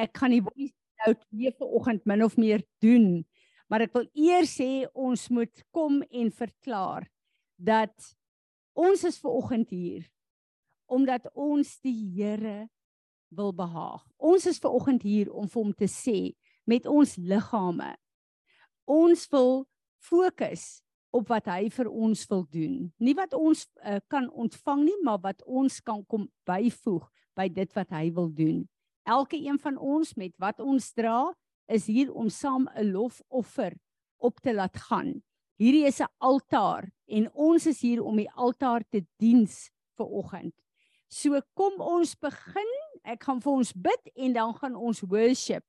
ek gaan die voice note weer vanoggend min of meer doen. Maar ek wil eers sê ons moet kom en verklaar dat ons is vanoggend hier omdat ons die Here wil behaag. Ons is vanoggend hier om vir hom te sê met ons liggame. Ons wil fokus op wat hy vir ons wil doen. Nie wat ons uh, kan ontvang nie, maar wat ons kan kom byvoeg by dit wat hy wil doen. Elke een van ons met wat ons dra, is hier om saam 'n lofoffer op te laat gaan. Hierdie is 'n altaar en ons is hier om die altaar te diens vir oggend. So kom ons begin. Ek gaan vir ons bid en dan gaan ons worship.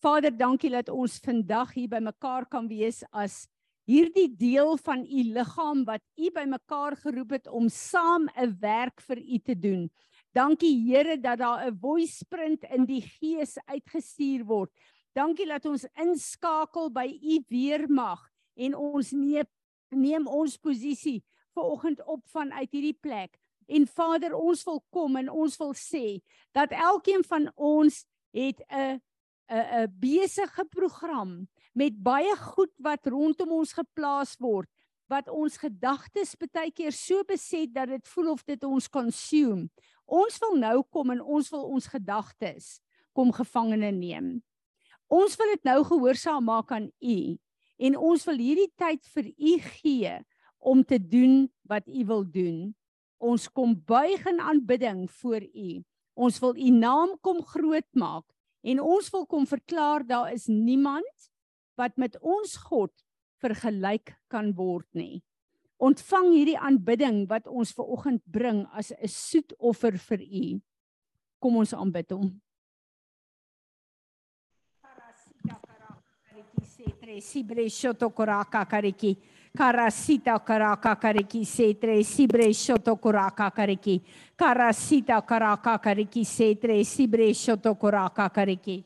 Vader, dankie dat ons vandag hier by mekaar kan wees as hierdie deel van u liggaam wat u bymekaar geroep het om saam 'n werk vir u te doen. Dankie Here dat daar 'n voice sprint in die gees uitgestuur word. Dankie dat ons inskakel by u weermag en ons neem neem ons posisie ver oggend op vanuit hierdie plek. En Vader, ons wil kom en ons wil sê dat elkeen van ons het 'n 'n 'n besige program met baie goed wat rondom ons geplaas word wat ons gedagtes baie keer so beset dat dit voel of dit ons consume. Ons wil nou kom en ons wil ons gedagtes kom gevangene neem. Ons wil dit nou gehoorsaam maak aan U en ons wil hierdie tyd vir U gee om te doen wat U wil doen. Ons kom buig in aanbidding voor U. Ons wil U naam kom groot maak en ons wil kom verklaar daar is niemand wat met ons God vergelyk kan word nie. Ontvang hierdie aanbidding wat ons ver oggend bring as 'n soet offer vir U. Kom ons aanbid hom. Karasita karaka kariki setre sibre shoto koraka kariki. Karasita karaka kariki setre sibre shoto koraka kariki. Karasita karaka kariki setre sibre shoto koraka kariki.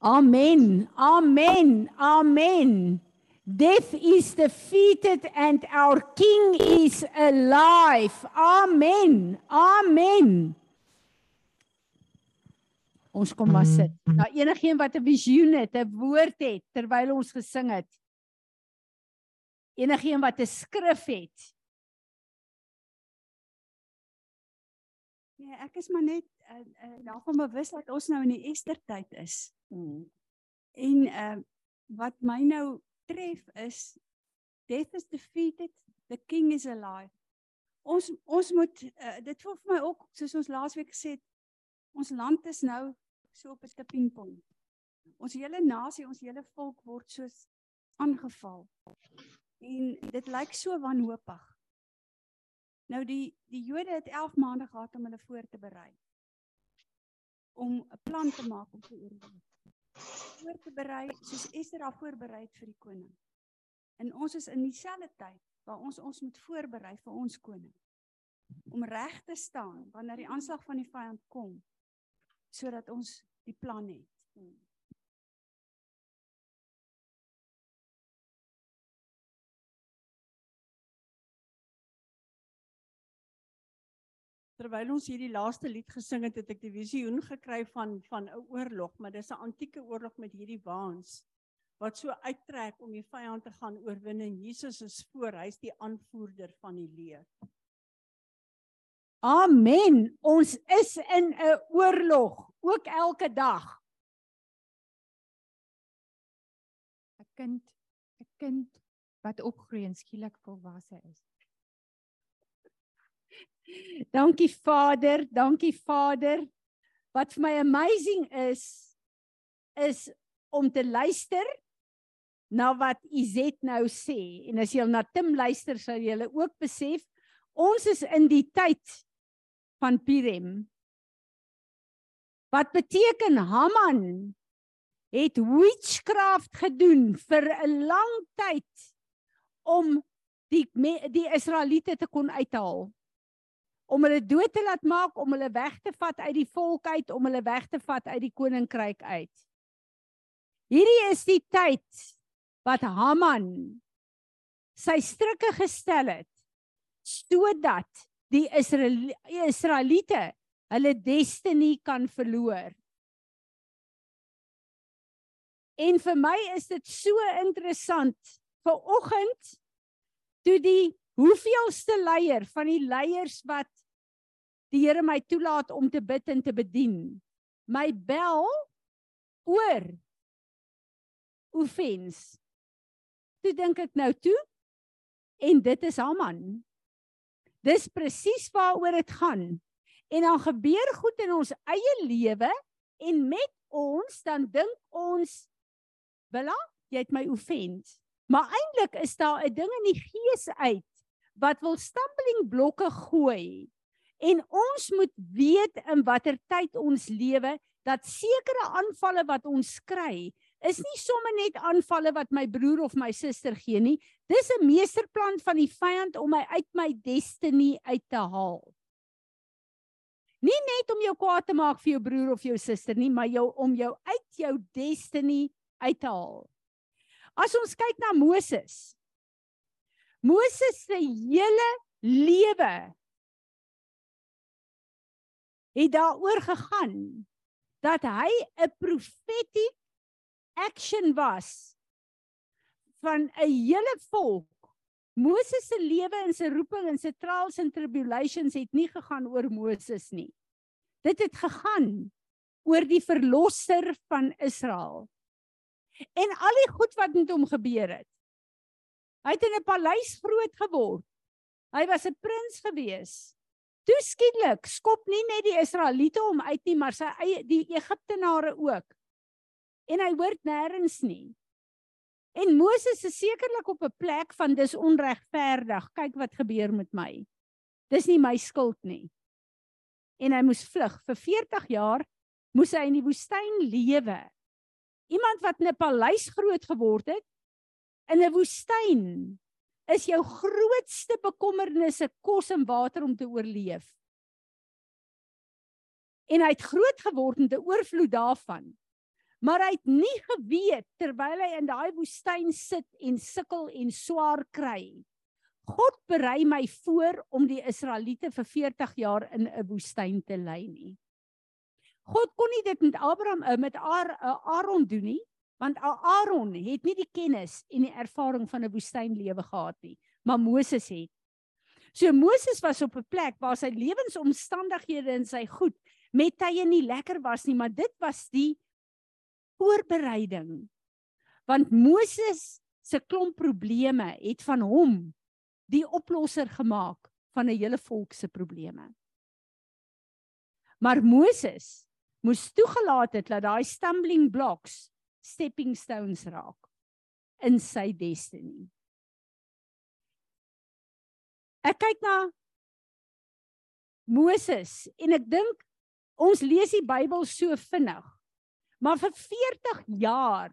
Amen. Amen. Amen. Death is defeated and our king is alive. Amen. Amen. Ons kom maar sit. Nou enigiemand wat 'n visioen het, 'n woord het terwyl ons gesing het. Enigiemand wat 'n skrif het. Ja, ek is maar net uh, uh, daarvan bewus dat ons nou in die Ester tyd is. Mm. En uh wat my nou tref is death is defeated, the king is alive. Ons ons moet uh, dit voel vir my ook soos ons laasweek gesê het, ons land is nou so op 'n tipping point. Ons hele nasie, ons hele volk word soos aangeval. En dit lyk so wanhoopig. Nou die die Jode het 11 maande gehad om hulle voor te berei. Om 'n plan te maak om te oorwin voor te berei soos Ester daar voorberei het vir die koning. En ons is in dieselfde tyd waar ons ons moet voorberei vir ons koning. Om reg te staan wanneer die aanslag van die vyand kom sodat ons die plan het. Terwyl ons hierdie laaste lied gesing het, het ek die visioen gekry van van 'n oorlog, maar dis 'n antieke oorlog met hierdie waans wat so uittrek om die vyand te gaan oorwin en Jesus is voor, hy's die aanvoerder van die leer. Amen. Ons is in 'n oorlog, ook elke dag. 'n Kind, 'n kind wat opgroei en skielik volwasse is. Dankie Vader, dankie Vader. Wat vir my amazing is is om te luister na wat Izet nou sê en as jy na Tim luister sal jy ook besef ons is in die tyd van Pirem. Wat beteken Haman het witchcraft gedoen vir 'n lang tyd om die die Israeliete te kon uithaal om hulle dood te laat maak, om hulle weg te vat uit die volk uit, om hulle weg te vat uit die koninkryk uit. Hierdie is die tyd wat Haman sy strikke gestel het sodat die Israeliete hulle destiny kan verloor. En vir my is dit so interessant. Vir oggend toe die hoeveelste leier van die leiers wat die Here my toelaat om te bid en te bedien, my bel oor offens. Toe dink ek nou toe en dit is Haman. Dis presies waaroor dit gaan. En dan gebeur goed in ons eie lewe en met ons dan dink ons Bella, jy het my offend. Maar eintlik is daar 'n ding in die gees uit wat wil stumbling blokke gooi. En ons moet weet in watter tyd ons lewe dat sekere aanvalle wat ons kry, is nie sommer net aanvalle wat my broer of my suster gee nie. Dis 'n meesterplan van die vyand om my uit my destiny uit te haal. Nie net om jou kwaad te maak vir jou broer of jou suster nie, maar jou om jou uit jou destiny uit te haal. As ons kyk na Moses. Moses se hele lewe het daaroor gegaan dat hy 'n prophetic action was van 'n hele volk. Moses se lewe en sy roeping en sy trials and tribulations het nie gegaan oor Moses nie. Dit het gegaan oor die verlosser van Israel en al die goed wat met hom gebeur het. Hy het in 'n paleis groot geword. Hy was 'n prins gewees. Toe skielik skop nie net die Israeliete hom uit nie, maar sy eie die Egiptenare ook. En hy hoort nêrens nie. En Moses is sekerlik op 'n plek van dis onregverdig. Kyk wat gebeur met my. Dis nie my skuld nie. En hy moes vlug vir 40 jaar moes hy in die woestyn lewe Iemand wat in 'n paleis groot geword het in 'n woestyn is jou grootste bekommernisse kos en water om te oorleef. En hy het groot geword in 'n oorvloed daarvan. Maar hy het nie geweet terwyl hy in daai woestyn sit en sukkel en swaar kry. God berei my voor om die Israeliete vir 40 jaar in 'n woestyn te lei nie. God kon nie dit met Abraham eh, met eh, Aaron doen nie, want Aaron het nie die kennis en die ervaring van 'n woestynlewe gehad nie, maar Moses het. So Moses was op 'n plek waar sy lewensomstandighede en sy goed met tye nie lekker was nie, maar dit was die voorbereiding. Want Moses se klomp probleme het van hom die oplosser gemaak van 'n hele volk se probleme. Maar Moses moes toegelaat het dat daai stumbling blocks stepping stones raak in sy destiny. Ek kyk na Moses en ek dink ons lees die Bybel so vinnig. Maar vir 40 jaar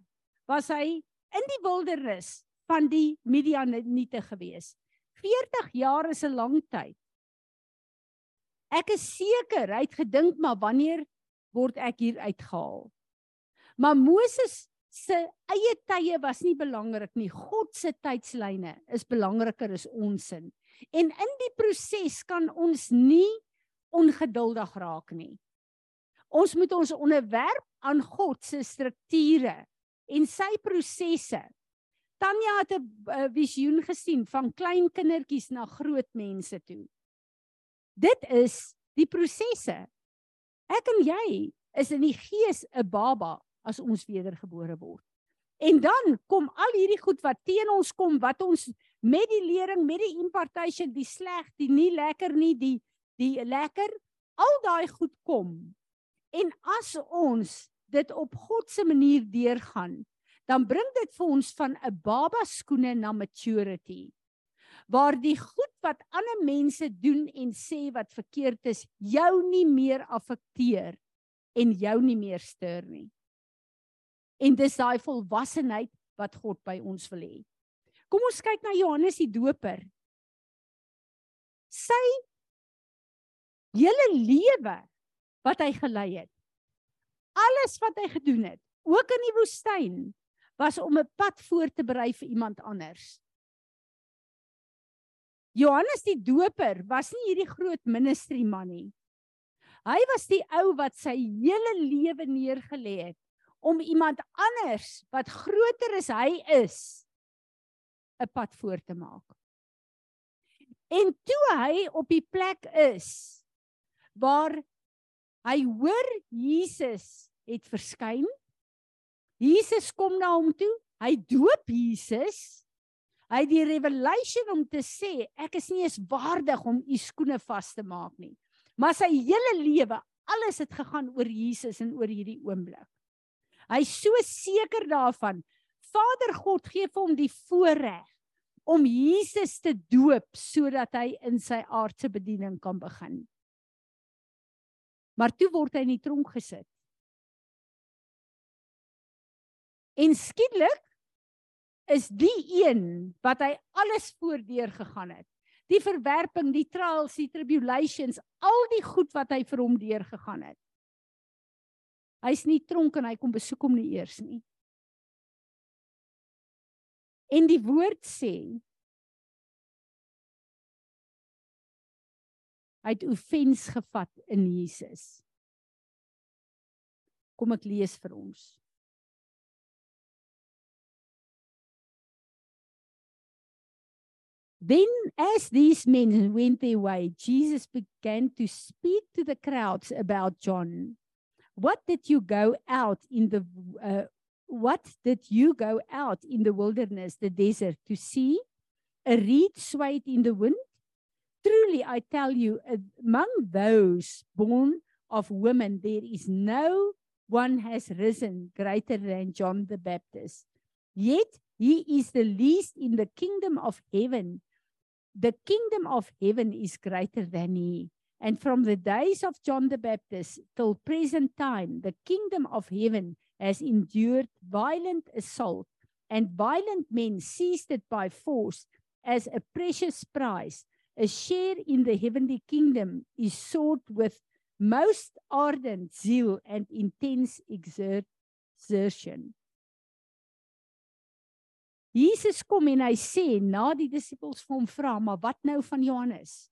was hy in die wildernis van die Midianiete gewees. 40 jaar is 'n lang tyd. Ek is seker hy het gedink maar wanneer word ek hier uitgehaal. Maar Moses se eie tye was nie belangrik nie. God se tydslyne is belangriker as ons sin. En in die proses kan ons nie ongeduldig raak nie. Ons moet ons onderwerp aan God se strukture en sy prosesse. Tanya het 'n visioen gesien van klein kindertjies na groot mense toe. Dit is die prosesse. Ek en jy is in die gees 'n baba as ons wedergebore word. En dan kom al hierdie goed wat teen ons kom, wat ons met die lering, met die impartation, die sleg, die nie lekker nie, die die lekker, al daai goed kom. En as ons dit op God se manier deurgaan, dan bring dit vir ons van 'n baba skoene na maturity waar die goed wat ander mense doen en sê wat verkeerd is, jou nie meer affekteer en jou nie meer stuur nie. En dis daai volwassenheid wat God by ons wil hê. Kom ons kyk na Johannes die Doper. Sy hele lewe wat hy gelei het. Alles wat hy gedoen het, ook in die woestyn, was om 'n pad voor te berei vir iemand anders. Johannes die Doper was nie hierdie groot ministry man nie. Hy was die ou wat sy hele lewe neergelê het om iemand anders wat groter as hy is 'n pad voor te maak. En toe hy op die plek is waar hy hoor Jesus het verskyn. Jesus kom na hom toe. Hy doop Jesus. Hy het die revelation om te sê ek is nie eens waardig om u skoene vas te maak nie. Maar sy hele lewe, alles het gegaan oor Jesus en oor hierdie oomblik. Hy's so seker daarvan. Vader God gee vir hom die voorreg om Jesus te doop sodat hy in sy aardse bediening kan begin. Maar toe word hy in die tronk gesit. En skielik is die een wat hy alles voordeur gegaan het. Die verwerping, die trials, die tribulations, al die goed wat hy vir hom deur gegaan het. Hy's nie tronk en hy kom besoek hom nie eers nie. En die woord sê hy het offens gevat in Jesus. Kom ek lees vir ons. Then as these men went their way Jesus began to speak to the crowds about John what did you go out in the uh, what did you go out in the wilderness the desert to see? A reed swayed in the wind? Truly i tell you among those born of women there is no one has risen greater than john the baptist. Yet he is the least in the kingdom of heaven. The kingdom of heaven is greater than he And from the days of John the Baptist till present time, the kingdom of heaven has endured violent assault, and violent men seized it by force as a precious prize. A share in the heavenly kingdom is sought with most ardent zeal and intense exertion. Jesus kom en hy sê na die disippels vir hom vra, maar wat nou van Johannes?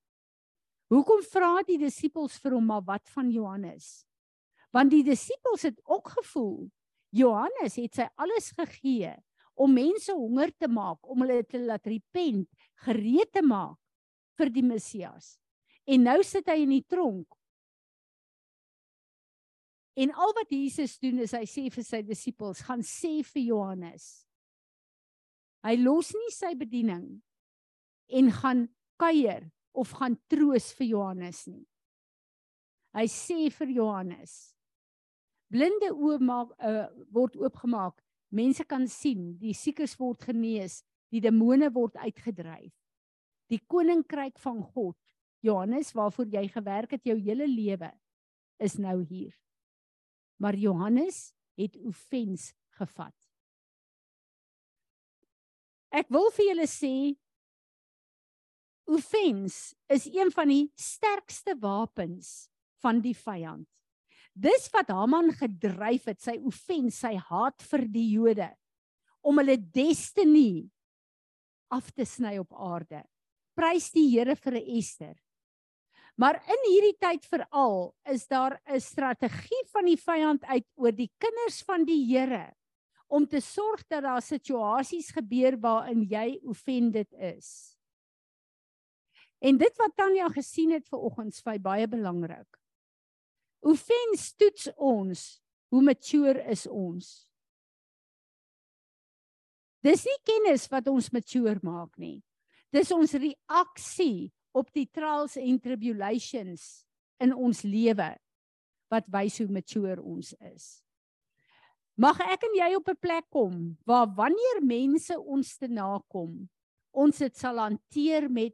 Hoekom vra die disippels vir hom maar wat van Johannes? Want die disippels het ook gevoel Johannes het sy alles gegee om mense honger te maak, om hulle te laat repent, gereed te maak vir die Messias. En nou sit hy in die tronk. En al wat Jesus doen is hy sê vir sy disippels, gaan sê vir Johannes. Hy los nie sy bediening en gaan kuier of gaan troos vir Johannes nie. Hy sê vir Johannes: Blinde oë maak uh, word oopgemaak. Mense kan sien, die siekes word genees, die demone word uitgedryf. Die koninkryk van God, Johannes, waarvoor jy gewerk het jou hele lewe, is nou hier. Maar Johannes het offens gevat. Ek wil vir julle sê Offens is een van die sterkste wapens van die vyand. Dis wat Haman gedryf het, sy offens, sy haat vir die Jode om hulle destiny af te sny op aarde. Prys die Here vir Ester. Maar in hierdie tyd veral is daar 'n strategie van die vyand uit oor die kinders van die Here om te sorg dat daar situasies gebeur waarin jy offended is. En dit wat Tanya gesien het ver oggend is baie belangrik. Offense toets ons hoe mature is ons. Dis nie kennis wat ons mature maak nie. Dis ons reaksie op die trials en tribulations in ons lewe wat wys hoe mature ons is. Mag ek en jy op 'n plek kom waar wanneer mense ons te nakom, ons dit sal hanteer met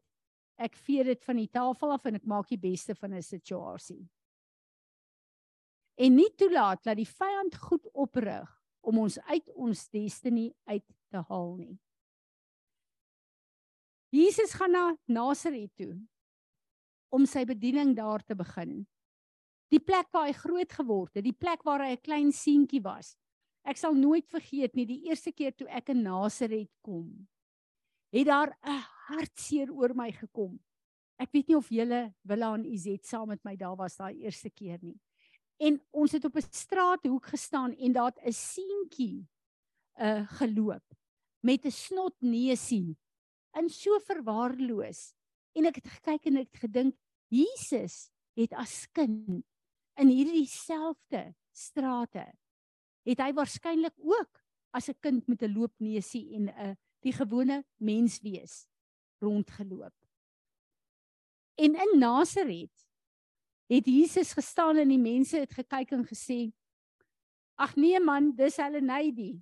ek vee dit van die tafel af en ek maak die beste van 'n situasie. En nie toelaat dat die vyand goed oprig om ons uit ons destiny uit te haal nie. Jesus gaan na Nasaret toe om sy bediening daar te begin. Die plek waar hy groot geword het, die plek waar hy 'n klein seentjie was. Ek sal nooit vergeet nie die eerste keer toe ek in Nasaret kom. Het daar 'n hartseer oor my gekom. Ek weet nie of julle Willa en Izet saam met my daar was daai eerste keer nie. En ons het op 'n straathoek gestaan en daar 'n seentjie uh geloop met 'n snotneusie in so verwaarloos. En ek het gekyk en ek het gedink Jesus het as kind in hierdie selfde strate het hy waarskynlik ook as 'n kind met 'n loopneusie en 'n die gewone mens wees rondgeloop. En in Nasaret het Jesus gestaan en die mense het gekyk en gesê: "Ag nee man, dis hulle Nady."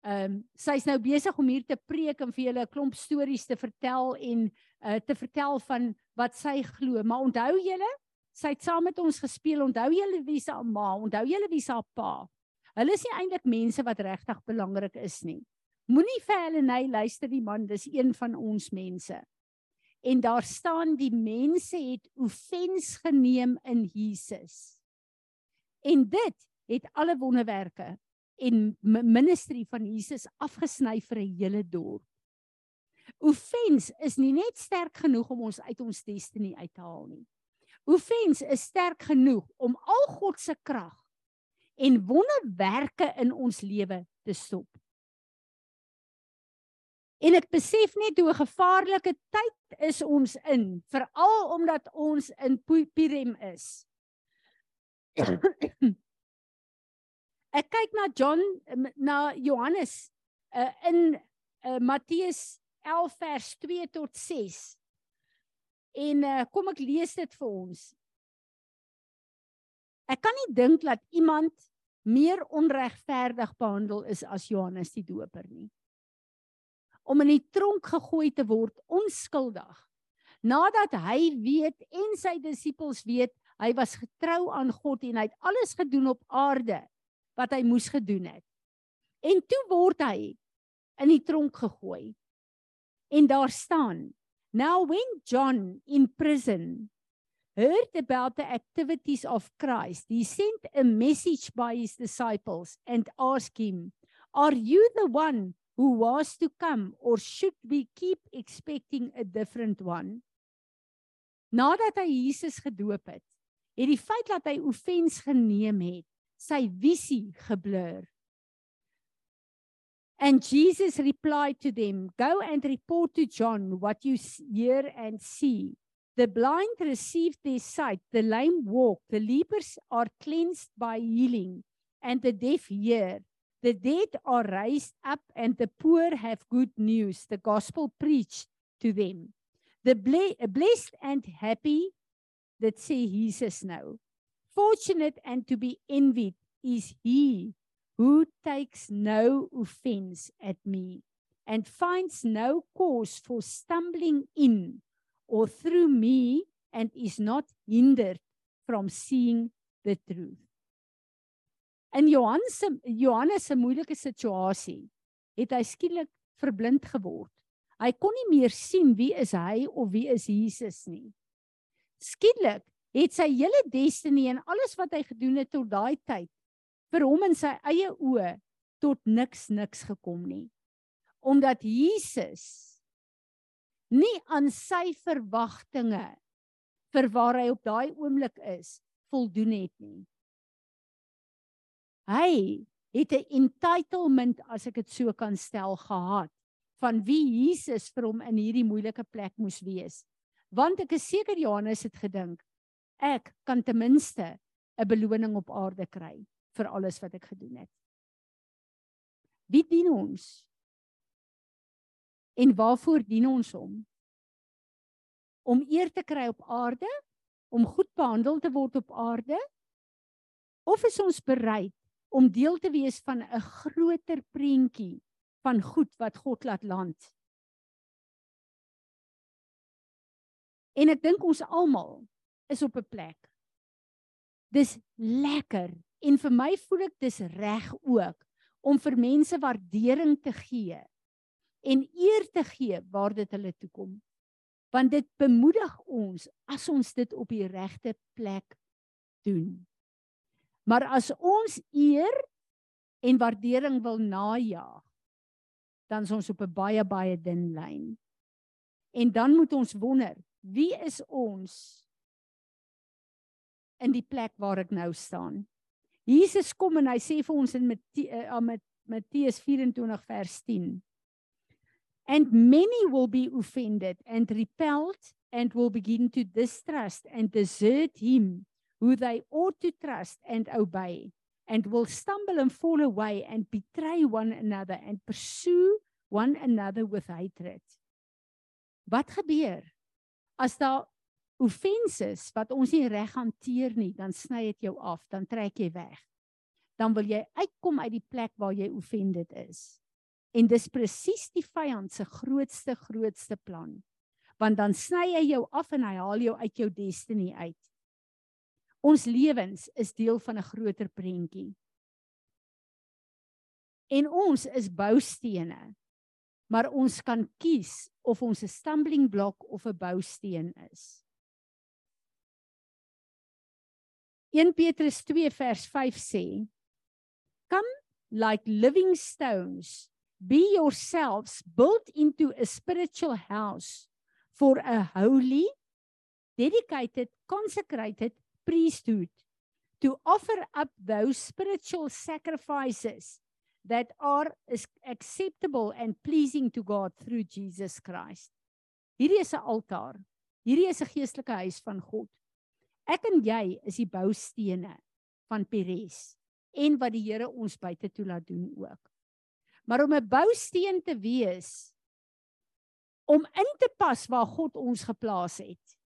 Ehm um, sy's nou besig om hier te preek en vir julle 'n klomp stories te vertel en uh te vertel van wat sy glo. Maar onthou julle, sy het saam met ons gespeel. Onthou julle wie se ma, onthou julle wie se pa. Hulle is nie eintlik mense wat regtig belangrik is nie. Moenie vir hulle nee luister die man, dis een van ons mense en daar staan die mense het offens geneem in Jesus. En dit het alle wonderwerke en ministerie van Jesus afgesny vir 'n hele dorp. Offens is nie net sterk genoeg om ons uit ons destiny uit te haal nie. Offens is sterk genoeg om al God se krag en wonderwerke in ons lewe te stop. En ek besef net hoe 'n gevaarlike tyd is ons in, veral omdat ons in Pirem is. ek kyk na John na Johannes uh, in uh, Matteus 11 vers 2 tot 6. En uh, kom ek lees dit vir ons. Ek kan nie dink dat iemand meer onregverdig behandel is as Johannes die Doper nie om in die tronk gegooi te word onskuldig. Nadat hy weet en sy disippels weet hy was getrou aan God en hy het alles gedoen op aarde wat hy moes gedoen het. En toe word hy in die tronk gegooi. En daar staan: Now when John in prison heard about the activities of Christ, he sent a message by his disciples and asked him, "Are you the one who was to come or should we keep expecting a different one? Nadat hy Jesus gedoop het het die feit dat hy offens geneem het sy visie geblur. And Jesus replied to them go and report to John what you hear and see. The blind receive their sight the lame walk the lepers are cleansed by healing and the deaf hear The dead are raised up and the poor have good news, the gospel preached to them. The blessed and happy that say Jesus now. Fortunate and to be envied is he who takes no offense at me and finds no cause for stumbling in or through me and is not hindered from seeing the truth. In Johannes se Johannes se moeilike situasie het hy skielik verblind geword. Hy kon nie meer sien wie is hy of wie is Jesus nie. Skielik het sy hele destiny en alles wat hy gedoen het tot daai tyd vir hom in sy eie oë tot niks niks gekom nie. Omdat Jesus nie aan sy verwagtinge vir waar hy op daai oomblik is voldoen het nie. Hy het 'n entitlement as ek dit so kan stel gehad van wie Jesus vir hom in hierdie moeilike plek moes wees. Want ek is seker Johannes het gedink ek kan ten minste 'n beloning op aarde kry vir alles wat ek gedoen het. Wie dien ons? En waarvoor dien ons hom? Om eer te kry op aarde, om goed behandel te word op aarde? Of is ons bereid om deel te wees van 'n groter prentjie van goed wat God laat land. En ek dink ons almal is op 'n plek. Dis lekker en vir my voel ek dis reg ook om vir mense waardering te gee en eer te gee waar dit hulle toe kom. Want dit bemoedig ons as ons dit op die regte plek doen. Maar as ons eer en waardering wil najag, dan is ons op 'n baie baie dun lyn. En dan moet ons wonder, wie is ons in die plek waar ek nou staan? Jesus kom en hy sê vir ons in uh, Matteus 24 vers 10. And many will be offended and repelled and will begin to distrust and desert him who they ought to trust and obey and will stumble and fall away and betray one another and pursue one another with hatred. Wat gebeur as daar offenses wat ons nie reg hanteer nie, dan sny dit jou af, dan trek jy weg. Dan wil jy uitkom uit die plek waar jy offended is. En dis presies die vyand se grootste grootste plan. Want dan sny hy jou af en hy haal jou uit jou destiny uit. Ons lewens is deel van 'n groter prentjie. En ons is boustene. Maar ons kan kies of ons 'n stumbling block of 'n bousteen is. 1 Petrus 2 vers 5 sê: Come like living stones be yourselves built into a spiritual house for a holy dedicated consecrated priesthood to offer up those spiritual sacrifices that are acceptable and pleasing to God through Jesus Christ. Hierdie is 'n altaar. Hierdie is 'n geestelike huis van God. Ek en jy is die boustene van Peres en wat die Here ons buite toe laat doen ook. Maar om 'n bousteen te wees om in te pas waar God ons geplaas het,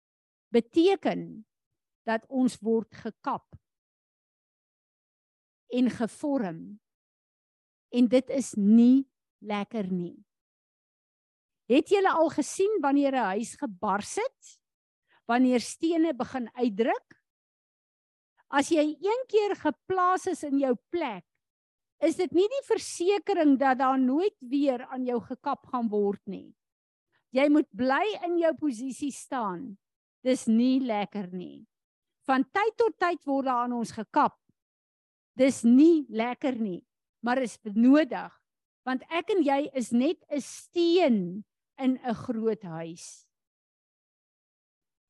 beteken dat ons word gekap en gevorm. En dit is nie lekker nie. Het julle al gesien wanneer 'n huis gebars het? Wanneer stene begin uitdruk? As jy een keer geplaas is in jou plek, is dit nie die versekering dat daar nooit weer aan jou gekap gaan word nie. Jy moet bly in jou posisie staan. Dis nie lekker nie. Van tyd tot tyd word daar aan ons gekap. Dis nie lekker nie, maar is benodig want ek en jy is net 'n steen in 'n groot huis.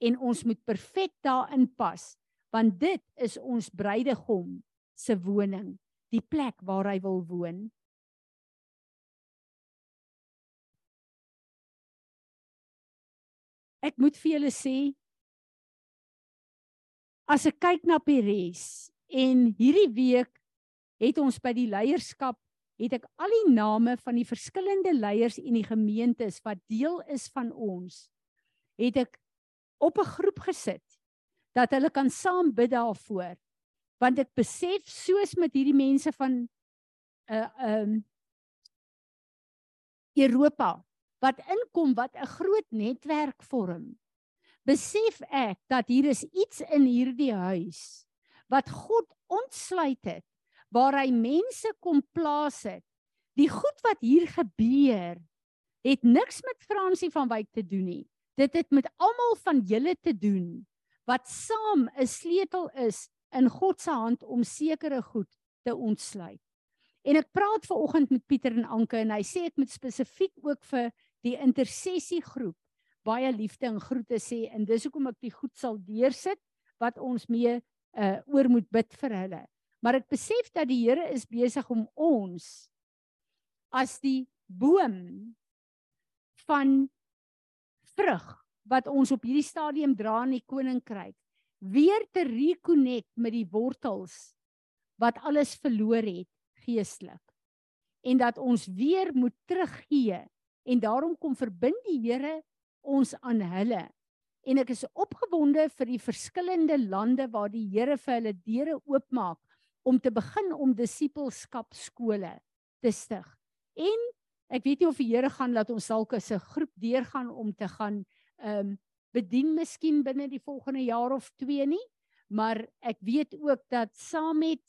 En ons moet perfek daarin pas want dit is ons bruidegom se woning die plek waar hy wil woon. Ek moet vir julle sê as ek kyk na Peres en hierdie week het ons by die leierskap het ek al die name van die verskillende leiers in die gemeentes wat deel is van ons het ek op 'n groep gesit dat hulle kan saam bid daarvoor. Want ek besef soos met hierdie mense van 'n uh, um Europa wat inkom wat 'n groot netwerk vorm besef ek dat hier is iets in hierdie huis wat God ontsluit het waar hy mense kom plaas het die goed wat hier gebeur het niks met Fransie van Wyk te doen nie dit het met almal van julle te doen wat saam 'n sleutel is in God se hand om sekere goed te ontsluit. En ek praat ver oggend met Pieter en Anke en hy sê ek moet spesifiek ook vir die intersessie groep baie liefde en groete sê en dis hoekom ek die goed sal deursit wat ons mee uh oor moet bid vir hulle. Maar ek besef dat die Here is besig om ons as die boom van vrug wat ons op hierdie stadium dra in die koninkryk weer te reconnect met die wortels wat alles verloor het geestelik en dat ons weer moet teruggee en daarom kom verbind die Here ons aan hulle. En ek is opgewonde vir die verskillende lande waar die Here vir hulle deure oopmaak om te begin om disippelskap skole te stig. En ek weet nie of die Here gaan laat ons dalk as 'n groep deurgaan om te gaan ehm um, bedien miskien binne die volgende jaar of 2 nie, maar ek weet ook dat saam met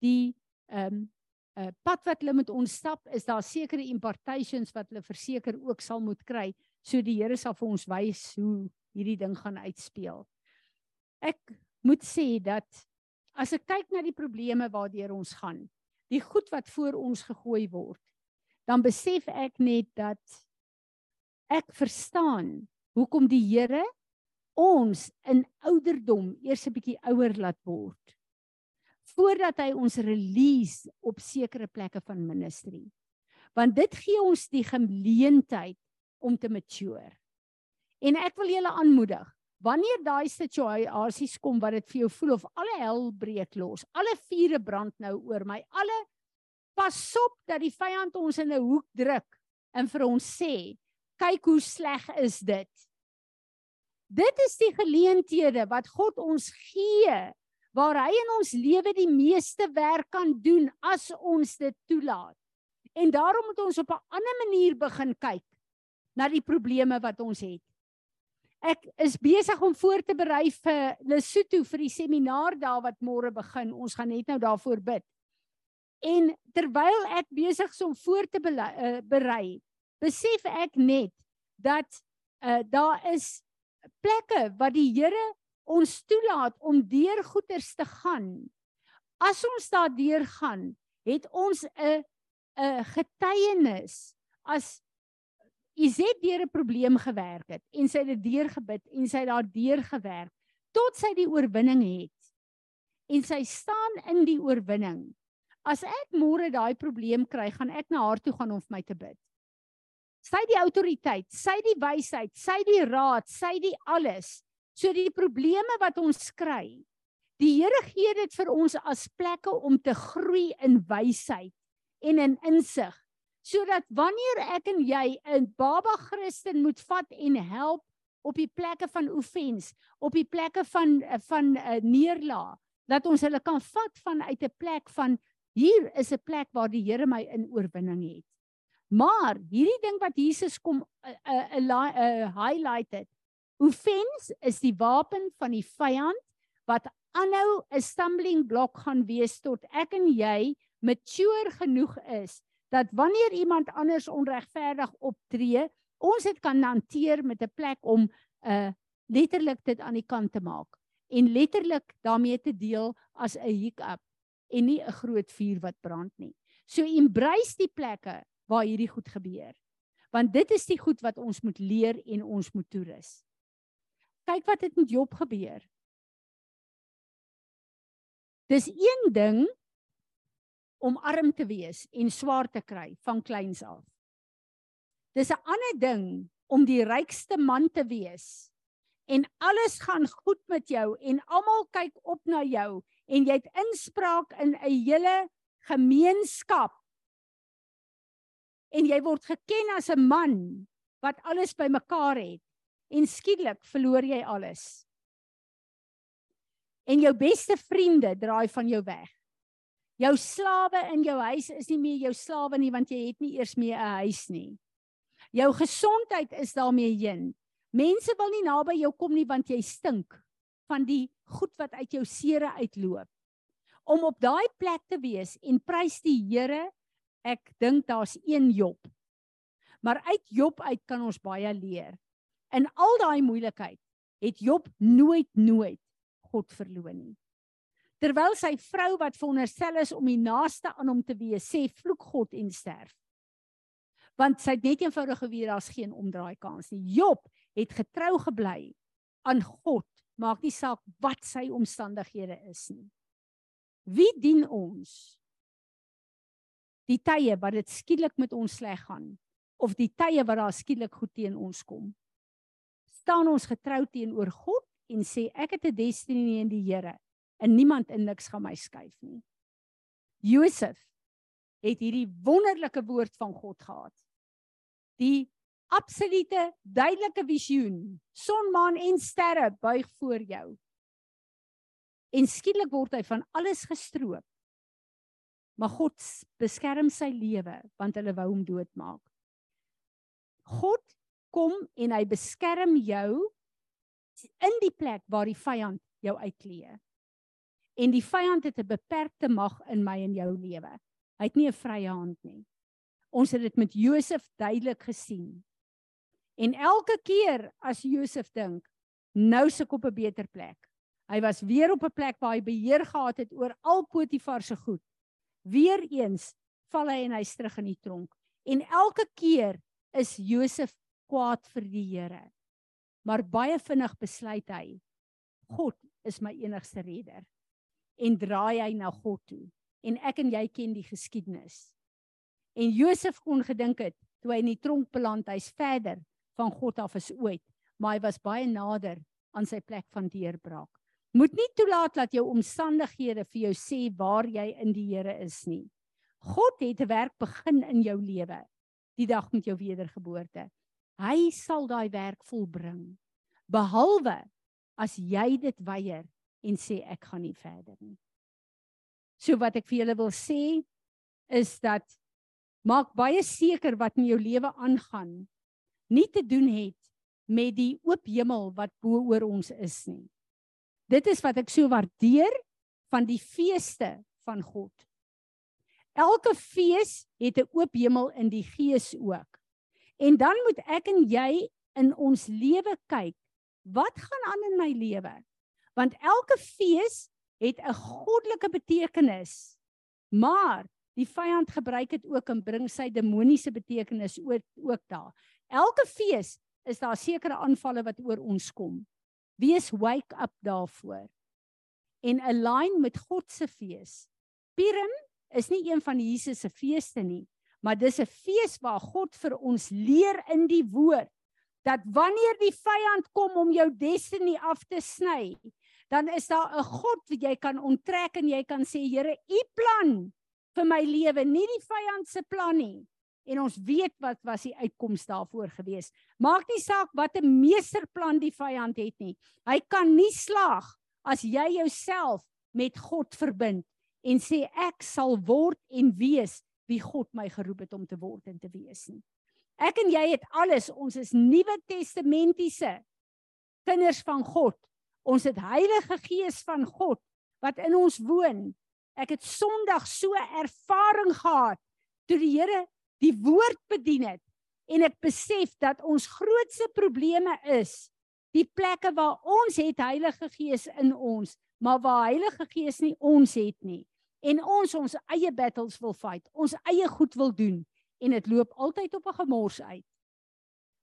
die ehm um, uh, pad wat hulle met ons stap, is daar sekere impartations wat hulle verseker ook sal moet kry, so die Here sal vir ons wys hoe hierdie ding gaan uitspeel. Ek moet sê dat as ek kyk na die probleme waardeur ons gaan, die goed wat voor ons gegooi word, dan besef ek net dat ek verstaan hoekom die Here ons in ouderdom eers 'n bietjie ouer laat word voordat hy ons release op sekere plekke van ministry. Want dit gee ons die geleentheid om te mature. En ek wil julle aanmoedig, wanneer daai situasies kom wat dit vir jou voel of alle hel breek los, alle vure brand nou oor my, alle pasop dat die vyand ons in 'n hoek druk en vir ons sê, kyk hoe sleg is dit. Dit is die geleenthede wat God ons gee waar hy in ons lewe die meeste werk kan doen as ons dit toelaat. En daarom moet ons op 'n ander manier begin kyk na die probleme wat ons het. Ek is besig om voor te berei vir Lesotho vir die seminaar daar wat môre begin. Ons gaan net nou daarvoor bid. En terwyl ek besig is om voor te uh, berei, besef ek net dat uh, daar is plekke wat die Here ons toelaat om deur goeters te gaan. As ons daardeur gaan, het ons 'n 'n getuienis as Izet deur 'n probleem gewerk het en sy het deur gebid en sy het daardeur gewerk tot sy die oorwinning het. En sy staan in die oorwinning. As ek môre daai probleem kry, gaan ek na haar toe gaan om vir my te bid. Sy die autoriteit, sy die wysheid, sy die raad, sy die alles. So die probleme wat ons kry, die Here gee dit vir ons as plekke om te groei in wysheid en in insig, sodat wanneer ek en jy 'n baba Christen moet vat en help op die plekke van offens, op die plekke van van uh, neerlaag, dat ons hulle kan vat vanuit 'n plek van hier is 'n plek waar die Here my in oorwinning het. Maar hierdie ding wat Jesus kom 'n uh, uh, uh, highlight het, Offense is die wapen van die vyand wat aanhou 'n stumbling block gaan wees tot ek en jy mature genoeg is dat wanneer iemand anders onregverdig optree, ons dit kan hanteer met 'n plek om 'n uh, letterlik dit aan die kant te maak en letterlik daarmee te deel as 'n hiccup en nie 'n groot vuur wat brand nie. So embrace die plekke waar hierdie goed gebeur. Want dit is die goed wat ons moet leer en ons moet toerus kyk wat het met Job gebeur. Dis een ding om arm te wees en swaar te kry van kleins af. Dis 'n ander ding om die rykste man te wees en alles gaan goed met jou en almal kyk op na jou en jy het inspraak in 'n hele gemeenskap en jy word geken as 'n man wat alles bymekaar het en skielik verloor jy alles. En jou beste vriende draai van jou weg. Jou slawe in jou huis is nie meer jou slawe nie want jy het nie eers meer 'n huis nie. Jou gesondheid is daarmee heen. Mense wil nie naby jou kom nie want jy stink van die goed wat uit jou sere uitloop. Om op daai plek te wees en prys die Here, ek dink daar's een Job. Maar uit Job uit kan ons baie leer. In al daai moeilikheid het Job nooit nooit God verloon nie. Terwyl sy vrou wat veronderstel is om die naaste aan hom te wees, sê vloek God en sterf. Want sy het net eenvoudig geweet daar's geen omdraai kans nie. Job het getrou gebly aan God, maak nie saak wat sy omstandighede is nie. Wie dien ons? Die tye wat dit skielik met ons sleg gaan of die tye wat daar skielik goed teen ons kom? staan ons getrou teenoor God en sê ek het 'n destiny in die Here en niemand in niks gaan my skuif nie. Josef het hierdie wonderlike woord van God gehad. Die absolute duidelike visioen. Son, maan en sterre buig voor jou. En skielik word hy van alles gestroop. Maar God beskerm sy lewe want hulle wou hom doodmaak. God kom en hy beskerm jou in die plek waar die vyand jou uitklee. En die vyand het 'n beperkte mag in my en jou lewe. Hy het nie 'n vrye hand nie. Ons het dit met Josef duidelik gesien. En elke keer as Josef dink, nou se ek op 'n beter plek. Hy was weer op 'n plek waar hy beheer gehad het oor al Potifar se goed. Weereens val hy en hy's terug in die tronk. En elke keer is Josef kwaad vir die Here. maar baie vinnig besluit hy God is my enigste redder en draai hy na God toe. En ek en jy ken die geskiedenis. En Josef kon gedink het toe hy in die tronk beland, hy's verder van God af as ooit, maar hy was baie nader aan sy plek van deurbraak. Moet nie toelaat dat jou omstandighede vir jou sê waar jy in die Here is nie. God het 'n werk begin in jou lewe die dag met jou wedergeboorte. Hy sal daai werk volbring. Behalwe as jy dit weier en sê ek gaan nie verder nie. So wat ek vir julle wil sê is dat maak baie seker wat in jou lewe aangaan nie te doen het met die oop hemel wat bo oor ons is nie. Dit is wat ek so waardeer van die feeste van God. Elke fees het 'n oop hemel in die gees ook. En dan moet ek en jy in ons lewe kyk, wat gaan aan in my lewe? Want elke fees het 'n goddelike betekenis. Maar die vyand gebruik dit ook en bring sy demoniese betekenis ook ook daar. Elke fees is daar sekere aanvalle wat oor ons kom. Wees wake up daarvoor. En align met God se fees. Purim is nie een van Jesus se feeste nie, maar dis 'n fees waar God vir ons leer in die woord dat wanneer die vyand kom om jou destiny af te sny, dan is daar 'n God wat jy kan onttrek en jy kan sê Here, u plan vir my lewe, nie die vyand se plan nie. En ons weet wat was die uitkoms daarvoor gewees. Maak nie saak wat 'n meesterplan die vyand het nie. Hy kan nie slaag as jy jouself met God verbind en sê ek sal word en wees wie God my geroep het om te word en te wees nie. Ek en jy het alles, ons is Nuwe Testamentiese kinders van God. Ons het Heilige Gees van God wat in ons woon. Ek het Sondag so ervaring gehad toe die Here die woord bedien het en ek besef dat ons grootste probleme is die plekke waar ons het Heilige Gees in ons, maar waar Heilige Gees nie ons het nie. En ons ons eie battles wil fight, ons eie goed wil doen en dit loop altyd op 'n gemors uit.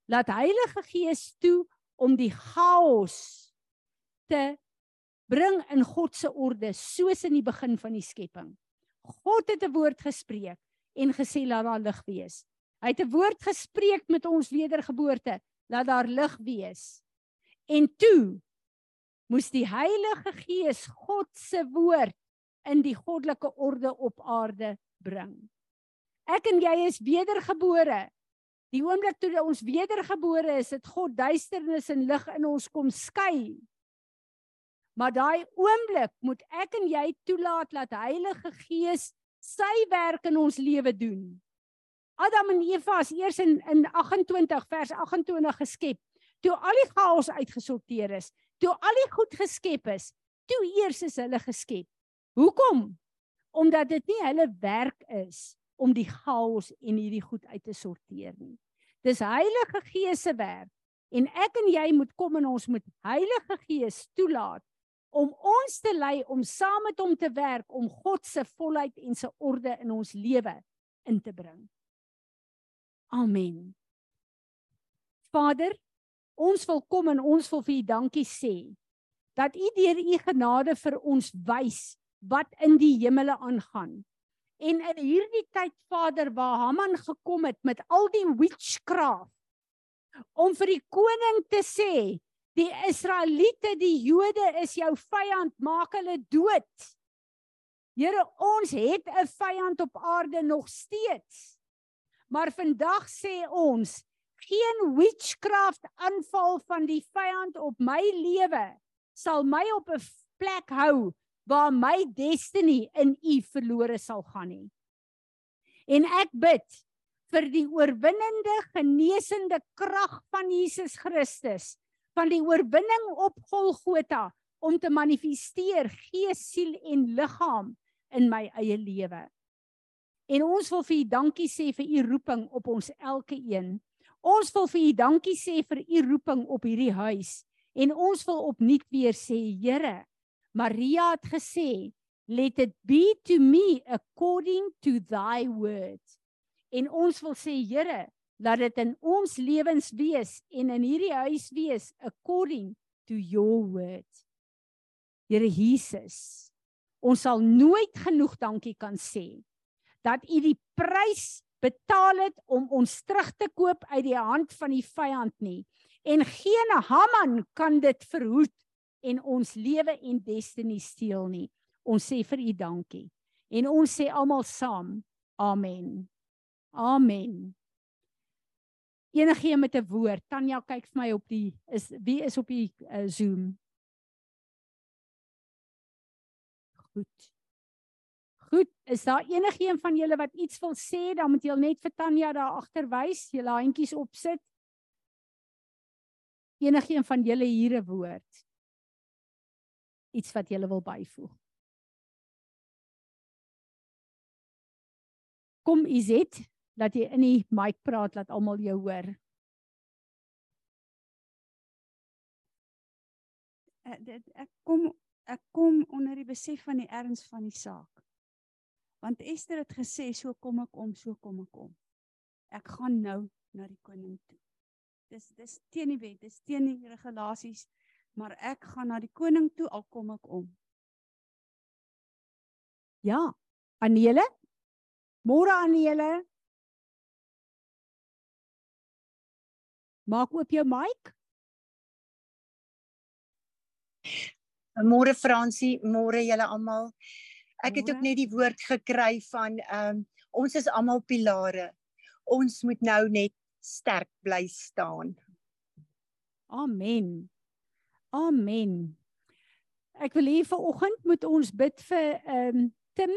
Laat Heilige Gees toe om die chaos te bring in God se orde soos in die begin van die skepping. God het 'n woord gespreek en gesê laat daar lig wees. Hy het 'n woord gespreek met ons wedergeboorte, laat daar lig wees. En toe moes die Heilige Gees God se woord in die goddelike orde op aarde bring. Ek en jy is wedergebore. Die oomblik toe ons wedergebore is, het God duisternis en lig in ons kom skei. Maar daai oomblik moet ek en jy toelaat dat Heilige Gees sy werk in ons lewe doen. Adam en Eva is eers in in 28 vers 28 geskep. Toe al die chaos uitgesorteer is, toe al die goed geskep is, toe eers is hulle geskep. Hoekom? Omdat dit nie hulle werk is om die chaos en hierdie goed uit te sorteer nie. Dis Heilige Gees se werk en ek en jy moet kom en ons moet Heilige Gees toelaat om ons te lei om saam met hom te werk om God se volheid en se orde in ons lewe in te bring. Amen. Vader, ons wil kom en ons wil vir U dankie sê dat U deur U genade vir ons wys wat in die hemele aangaan. En in hierdie tyd Vader waar Haman gekom het met al die witchcraft om vir die koning te sê Die Israeliete, die Jode is jou vyand, maak hulle dood. Here, ons het 'n vyand op aarde nog steeds. Maar vandag sê ons, geen witchcraft aanval van die vyand op my lewe sal my op 'n plek hou waar my destiny in U verlore sal gaan nie. En ek bid vir die oorwinnende genesende krag van Jesus Christus van die oorwinning op Golgotha om te manifesteer gees, siel en liggaam in my eie lewe. En ons wil vir U dankie sê vir U roeping op ons elke een. Ons wil vir U dankie sê vir U roeping op hierdie huis en ons wil opnuut weer sê Here, Maria het gesê, let it be to me according to thy word. En ons wil sê Here, Laat dit in ons lewens wees en in hierdie huis wees according to your word. Here Jesus, ons sal nooit genoeg dankie kan sê dat U die prys betaal het om ons terug te koop uit die hand van die vyand nie. En geen Haman kan dit verhoed en ons lewe en destiny steel nie. Ons sê vir U dankie. En ons sê almal saam, amen. Amen. Enigeen met 'n woord. Tanya kyk vir my op die is wie is op die uh, Zoom? Goed. Goed, is daar enigiemand van julle wat iets wil sê? Dan moet jy net vir Tanya daar agter wys, julle handjies opsit. Enigiemand van julle hier 'n woord? Iets wat julle wil byvoeg? Kom Izet, dat jy in die mic praat laat almal jou hoor. Ek, dit, ek kom ek kom onder die besef van die erns van die saak. Want Esther het gesê so kom ek om, so kom ek om. Ek gaan nou na die koning toe. Dis dis teen die wet, dis teen die regulasies, maar ek gaan na die koning toe al kom ek om. Ja. Anele? Môre Anele. Maak oop jou mic. Môre Fransie, môre julle almal. Ek het ook net die woord gekry van ehm um, ons is almal pilare. Ons moet nou net sterk bly staan. Amen. Amen. Ek wil hê vanoggend moet ons bid vir ehm um, Tim.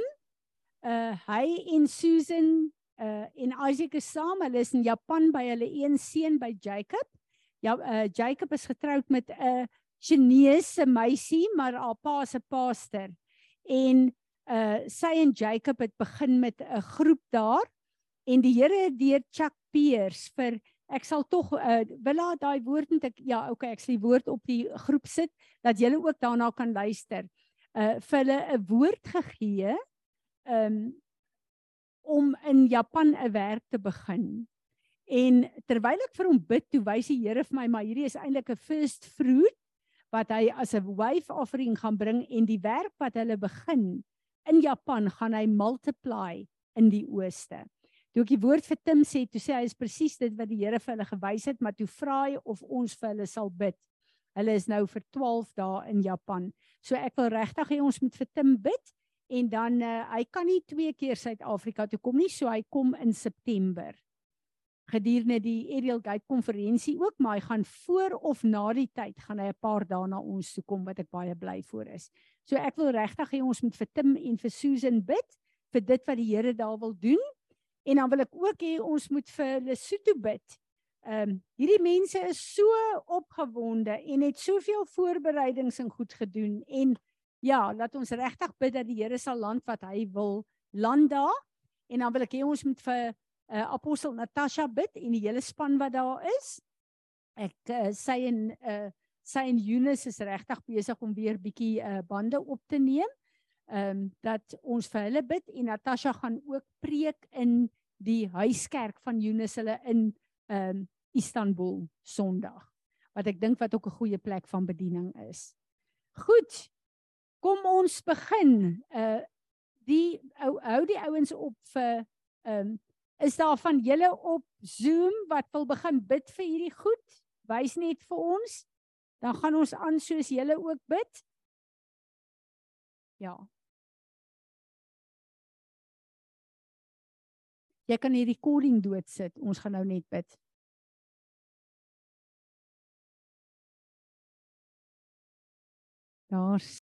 Uh hy en Susan uh en Isaac is saam. Hulle is in Japan by hulle een seun by Jacob. Ja, uh Jacob is getroud met 'n Chinese meisie, maar haar pa is 'n pastor. En uh sy en Jacob het begin met 'n groep daar en die Here het deur Chuck Peers vir ek sal tog uh wil laat daai woord net ek ja okay ek sal die woord op die groep sit dat julle ook daarna kan luister. Uh vir hulle 'n woord gegee um om in Japan 'n werk te begin. En terwyl ek vir hom bid, toe wys die Here vir my maar hierdie is eintlik 'n first fruit wat hy as 'n wave offering gaan bring en die werk wat hulle begin in Japan gaan hy multiply in die ooste. Toe ek die woord vir Tim sê, toe sê hy is presies dit wat die Here vir hulle gewys het, maar toe vra hy of ons vir hulle sal bid. Hulle is nou vir 12 dae in Japan. So ek wil regtig hê ons moet vir Tim bid en dan uh, hy kan nie twee keer Suid-Afrika toe kom nie, so hy kom in September gedurende die Aerial Gate konferensie ook, maar hy gaan voor of na die tyd gaan hy 'n paar dae na ons toe kom wat ek baie bly voor is. So ek wil regtig hê ons moet vir Tim en vir Susan bid vir dit wat die Here daar wil doen. En dan wil ek ook hê ons moet vir Lesotho bid. Ehm um, hierdie mense is so opgewonde en het soveel voorbereidings en goed gedoen en ja, laat ons regtig bid dat die Here sal land wat hy wil land daar. En dan wil ek hê ons moet vir uh, apostel Natasha bid en die hele span wat daar is. Ek uh, sy en uh, sy en Eunice is regtig besig om weer bietjie uh, bande op te neem. Ehm um, dat ons vir hulle bid en Natasha gaan ook preek in die huiskerk van Eunice hulle in ehm um, Istanbul Sondag. Wat ek dink wat ook 'n goeie plek van bediening is. Goed. Kom ons begin. Uh die ou hou die ouens op vir ehm um, is daar van julle op Zoom wat wil begin bid vir hierdie goed? Wys net vir ons. Dan gaan ons aan soos julle ook bid. Ja. Jy kan hierdie recording doodsit. Ons gaan nou net bid. Daar's